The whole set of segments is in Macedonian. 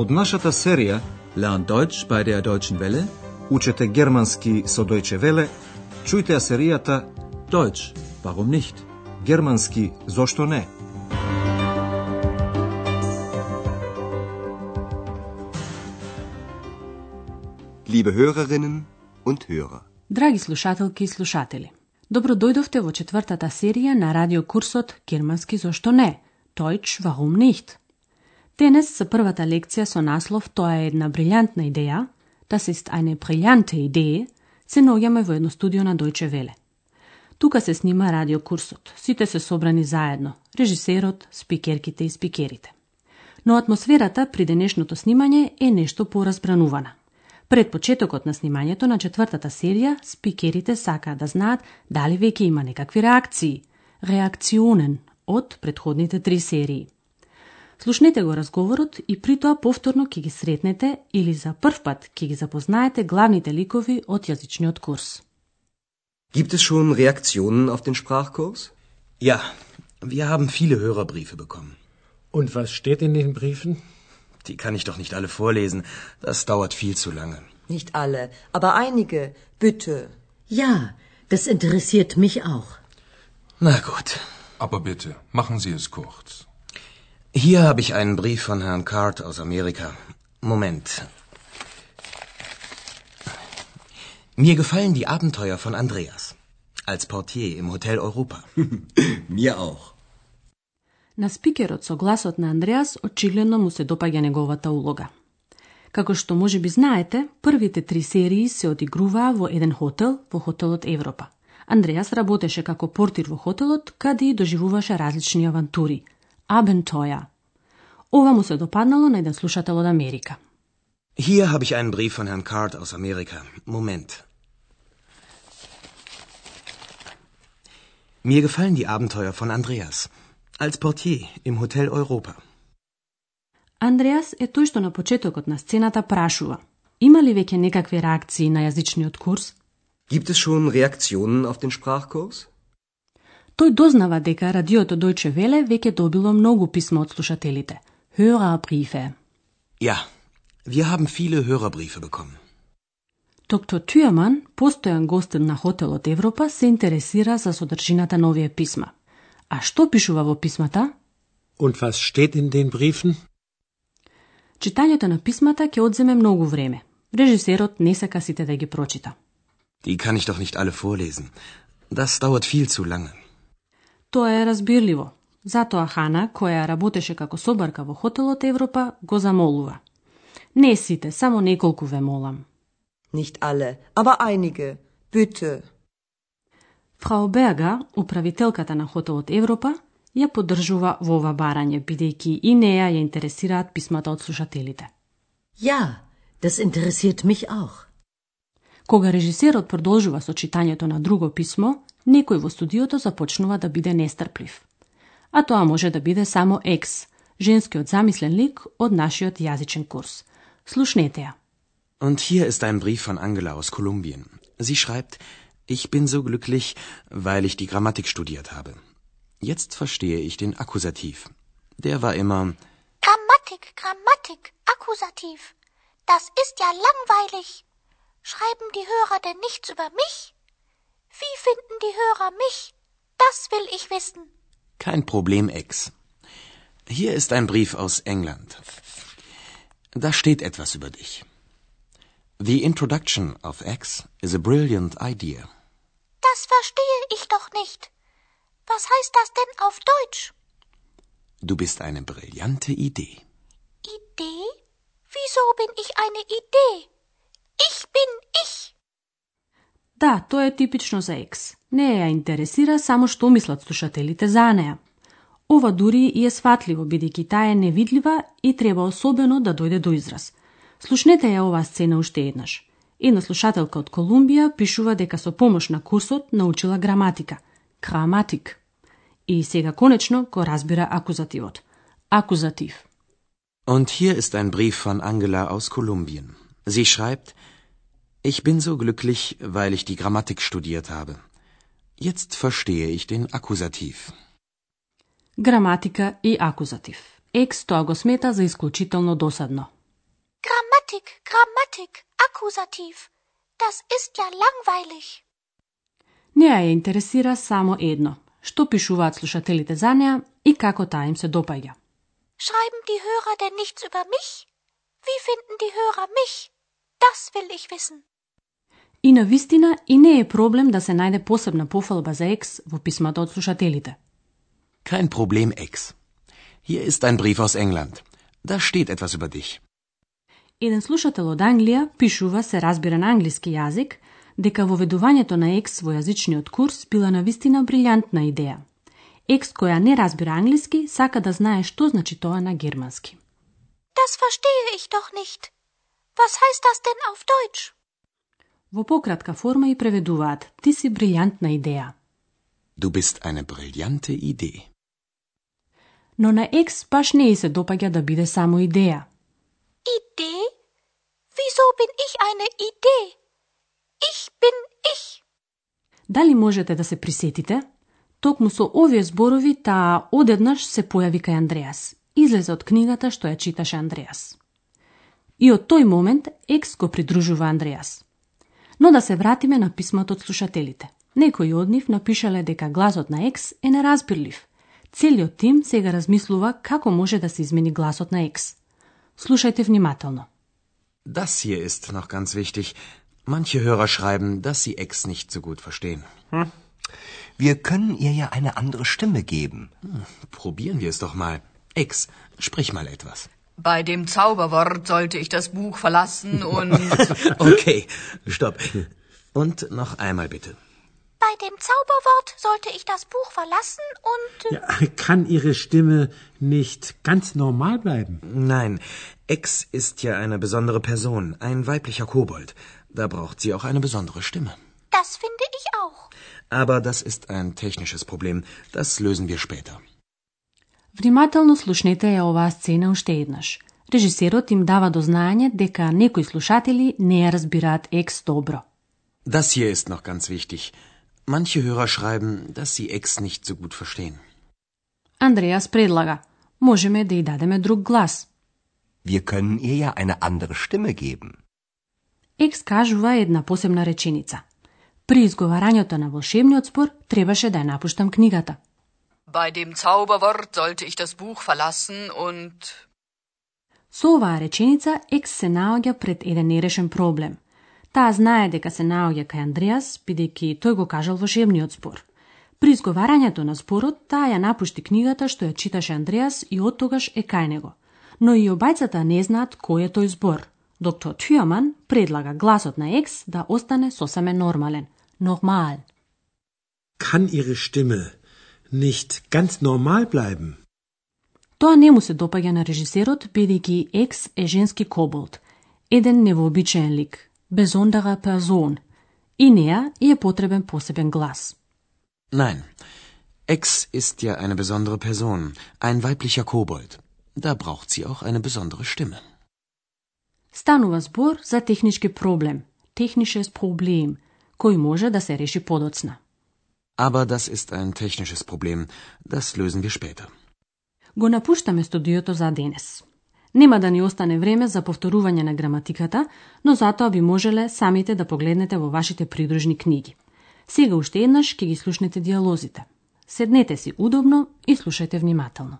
Од нашата серија Lernt Deutsch bei der Deutschen Welle? Учете германски со Deutsche Welle, чујте ја серијата Deutsch, warum nicht? Германски зошто не? Liebe Hörerinnen und Hörer. Драги слушателки и слушатели, добро дојдовте во четвртата серија на радиокурсот Германски зошто не? Deutsch, warum nicht? Денес за првата лекција со наслов Тоа е една брилјантна идеја, Das ist eine brillante Idee, се наоѓаме во едно студио на Deutsche Welle. Тука се снима радиокурсот. Сите се собрани заедно. Режисерот, спикерките и спикерите. Но атмосферата при денешното снимање е нешто поразбранувана. Пред почетокот на снимањето на четвртата серија, спикерите сакаат да знаат дали веќе има некакви реакции, реакционен од предходните три серии. Слушнете го разговорот и при тоа повторно ќе ги сретнете или за прв пат ќе ги запознаете главните ликови од јазичниот курс. Gibt es schon Reaktionen auf den Sprachkurs? Ja, wir haben viele Hörerbriefe bekommen. Und was steht in den Briefen? Die kann ich doch nicht alle vorlesen. Das dauert viel zu lange. Nicht alle, aber einige. Bitte. Ja, das interessiert mich auch. Na gut. Aber bitte, machen Sie es kurz. Hier habe ich einen Brief von Herrn Card aus Amerika. Moment. Mir gefallen die Abenteuer von Andreas. Als Portier im Hotel Europa. Mir auch. На спикерот со гласот на Андреас очигледно му се допаѓа неговата улога. Како што може би знаете, првите три серии се одигруваа во еден хотел, во хотелот Европа. Андреас работеше како портир во хотелот, каде и доживуваше различни авантури. Abenteuer. Ова му се допаднало на еден слушател од Америка. Hier habe ich einen Brief von Herrn Card aus Amerika. Moment. Mir gefallen die Abenteuer von Andreas. Als Portier im Hotel Europa. Андреас е тој што на почетокот на сцената прашува. Има ли веќе некакви реакции на јазичниот курс? Gibt es schon Reaktionen auf den Sprachkurs? Тој дознава дека радиото Deutsche Welle веќе добило многу писма од слушателите. Hörerbriefe. Ja, wir haben viele Hörerbriefe bekommen. Доктор Тюеман, постојан гост на хотелот Европа, се интересира за содржината на овие писма. А што пишува во писмата? Und was steht in den Briefen? Читањето на писмата ќе одземе многу време. Режисерот не сака сите да ги прочита. Die kann ich doch nicht alle vorlesen. Das dauert viel zu lange. Тоа е разбирливо. Затоа Хана, која работеше како собарка во хотелот Европа, го замолува. Не сите, само неколку ве молам. Nicht alle, aber einige. Bitte. Фрау Берга, управителката на хотелот Европа, ја поддржува во ова барање, бидејќи и неја ја интересираат писмата од слушателите. Ja, das interessiert mich auch. Кога режисерот продолжува со читањето на друго писмо, некој во студиото започнува да биде нестрплив. А тоа може да биде само екс, женскиот замислен лик од нашиот јазичен курс. Слушнете ја. Und hier ist ein Brief von Angela aus Kolumbien. Sie schreibt, ich bin so glücklich, weil ich die Grammatik studiert habe. Jetzt verstehe ich den Akkusativ. Der war immer Grammatik, Grammatik, Akkusativ. Das ist ja langweilig. Schreiben die Hörer denn nichts über mich? Wie finden die Hörer mich? Das will ich wissen. kein Problem, Ex. Hier ist ein Brief aus England. Da steht etwas über dich. The introduction of X is a brilliant idea. Das verstehe ich doch nicht. Was heißt das denn auf Deutsch? Du bist eine brillante Idee. Idee? Wieso bin ich eine Idee? Ich bin ich. Да, тоа е типично за екс. Не ја интересира само што мислат слушателите за неа. Ова дури и е сватливо, бидејќи таа е невидлива и треба особено да дојде до израз. Слушнете ја оваа сцена уште еднаш. Една слушателка од Колумбија пишува дека со помош на курсот научила граматика. Граматик. И сега конечно го разбира акузативот. Акузатив. Und hier ist ein Brief von Angela aus Kolumbien. Sie schreibt, Ich bin so glücklich, weil ich die Grammatik studiert habe. Jetzt verstehe ich den Akkusativ. Gramatika i akuzativ. Eks toga smeta za e isključitelno dosadno. Grammatik, Grammatik, Akkusativ. Das ist ja langweilig. Nja je interesira samo jedno. Što pišuvat slušateljite za nja i kako ta im se dopaja. Schreiben die Hörer denn nichts über mich? Wie finden die Hörer mich? Das will ich wissen. И на вистина и не е проблем да се најде посебна пофалба за екс во писмата од слушателите. Kein Problem, Ex. Hier ist ein Brief aus England. Da steht etwas über dich. Еден слушател од Англија пишува се разбира на англиски јазик дека воведувањето на екс во јазичниот курс била на вистина брилјантна идеја. Екс која не разбира англиски сака да знае што значи тоа на германски. Das verstehe ich doch nicht. Was heißt das denn auf Deutsch? Во пократка форма и преведуваат Ти си брилјантна идеја. Du bist eine brillante Idee. Но на екс баш не се допаѓа да биде само идеја. Idee? Wieso bin ich eine Idee? Ich bin ich. Дали можете да се присетите? Токму со овие зборови таа одеднаш се појави кај Андреас. Излезе од книгата што ја читаше Андреас. И од тој момент Екс го придружува Андреас. Но да се вратиме на писмото од слушателите. Некои од нив напишале дека гласот на Екс е неразбирлив. Целиот тим сега размислува како може да се измени гласот на Екс. Слушајте внимателно. Das hier ist noch ganz wichtig. Manche Hörer schreiben, dass sie Ex nicht so gut verstehen. Wir können ihr ja eine andere Stimme geben. Probieren wir es doch mal. Ex, sprich mal etwas. Bei dem Zauberwort sollte ich das Buch verlassen und. Okay, stopp. Und noch einmal bitte. Bei dem Zauberwort sollte ich das Buch verlassen und. Ja, kann Ihre Stimme nicht ganz normal bleiben? Nein, Ex ist ja eine besondere Person, ein weiblicher Kobold. Da braucht sie auch eine besondere Stimme. Das finde ich auch. Aber das ist ein technisches Problem. Das lösen wir später. Внимателно слушнете ја оваа сцена уште еднаш. Режисерот им дава до знаење дека некои слушатели не ја разбираат екс добро. Das hier ist noch ganz wichtig. Manche Hörer schreiben, dass sie Ex nicht so gut verstehen. Андреас предлага, можеме да ја дадеме друг глас. Wir können ihr ja eine andere Stimme geben. Екс кажува една посебна реченица. При изговарањето на волшебниот спор требаше да ја напуштам книгата. Bei dem Zauberwort sollte ich das Buch verlassen und. Со оваа реченица Екс се наоѓа пред еден нерешен проблем. Таа знае дека се наоѓа кај Андреас, бидејќи тој го кажал волшебниот спор. При изговарањето на спорот, таа ја напушти книгата што ја читаше Андреас и оттогаш е кај него. Но и обајцата не знаат кој е тој збор. Доктор Тюаман предлага гласот на Екс да остане сосеме нормален. Нормал. Kann Ihre Stimme nicht ganz normal bleiben? Тоа не му се допаѓа на режисерот, бидејќи Екс е женски коболт, еден невообичаен лик, besondere Person, и неа и е потребен посебен глас. Nein, Ex ist ja eine besondere Person, ein weiblicher Kobold. Da braucht sie auch eine besondere Stimme. Станува збор за технички проблем, технишес проблем, кој може да се реши подоцна. Aber das ist ein technisches Problem. Das lösen wir später. Го напуштаме студиото за денес. Нема да ни остане време за повторување на граматиката, но затоа би можеле самите да погледнете во вашите придружни книги. Сега уште еднаш ќе ги слушнете диалозите. Седнете си удобно и слушајте внимателно.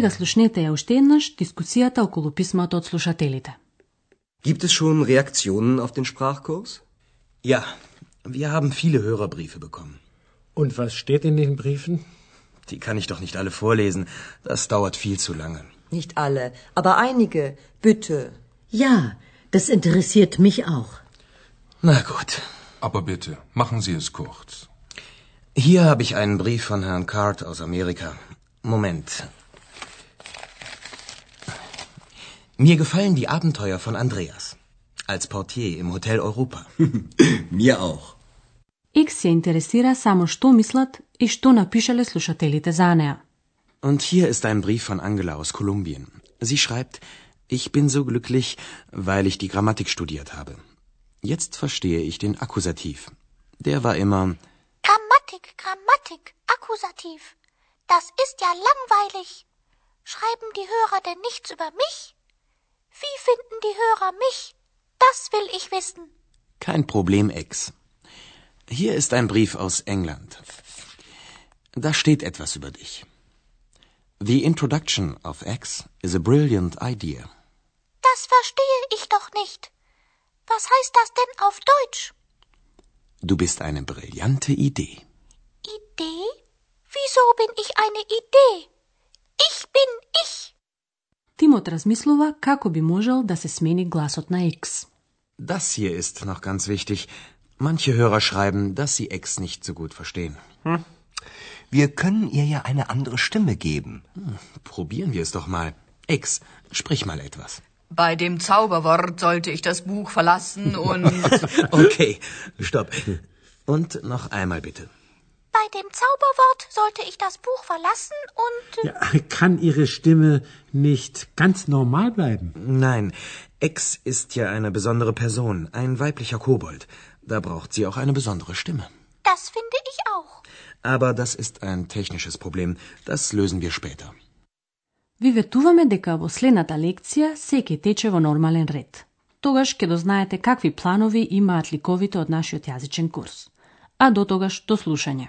Сега слушнете ја уште еднаш дискусијата околу писмото од слушателите. Gibt es schon Reaktionen auf den Sprachkurs? Ja, wir haben viele Hörerbriefe bekommen. Und was steht in den Briefen? Die kann ich doch nicht alle vorlesen. Das dauert viel zu lange. Nicht alle, aber einige. Bitte. Ja, das interessiert mich auch. Na gut. Aber bitte, machen Sie es kurz. Hier habe ich einen Brief von Herrn Card aus Amerika. Moment. Mir gefallen die Abenteuer von Andreas. Als Portier im Hotel Europa. Mir auch. Икс ја интересира само што мислат и што напишале слушателите за неа. Und hier ist ein Brief von Angela aus Kolumbien. Sie schreibt, ich bin so glücklich, weil ich die Grammatik studiert habe. Jetzt verstehe ich den Akkusativ. Der war immer Grammatik, Grammatik, Akkusativ. Das ist ja langweilig. Schreiben die Hörer denn nichts über mich? Wie finden die Hörer mich? Das will ich wissen. kein Problem, Ex. Hier ist ein Brief aus England. Da steht etwas über dich. The introduction of X is a brilliant idea. Das verstehe ich doch nicht. Was heißt das denn auf Deutsch? Du bist eine brillante Idee. Idee? Wieso bin ich eine Idee? Ich bin ich. Timot razmislova kako bi možel da se smeni glasot na X. Das hier ist noch ganz wichtig. Manche Hörer schreiben, dass sie X nicht so gut verstehen. Hm. Wir können ihr ja eine andere Stimme geben. Hm, probieren wir es doch mal. X, sprich mal etwas. Bei dem Zauberwort sollte ich das Buch verlassen und. okay, stopp. Und noch einmal bitte. Bei dem Zauberwort sollte ich das Buch verlassen und Ja, kann Ihre Stimme nicht ganz normal bleiben? Nein, X ist ja eine besondere Person, ein weiblicher Kobold. Da braucht sie auch eine besondere Stimme. das finde ich auch. Aber das ist ein technisches Problem. Das lösen wir später. Ви ветуваме дека во следната лекција се ќе тече во нормален ред. Тогаш ќе дознаете какви планови имаат ликовите од нашиот јазичен курс. А до тогаш до слушање.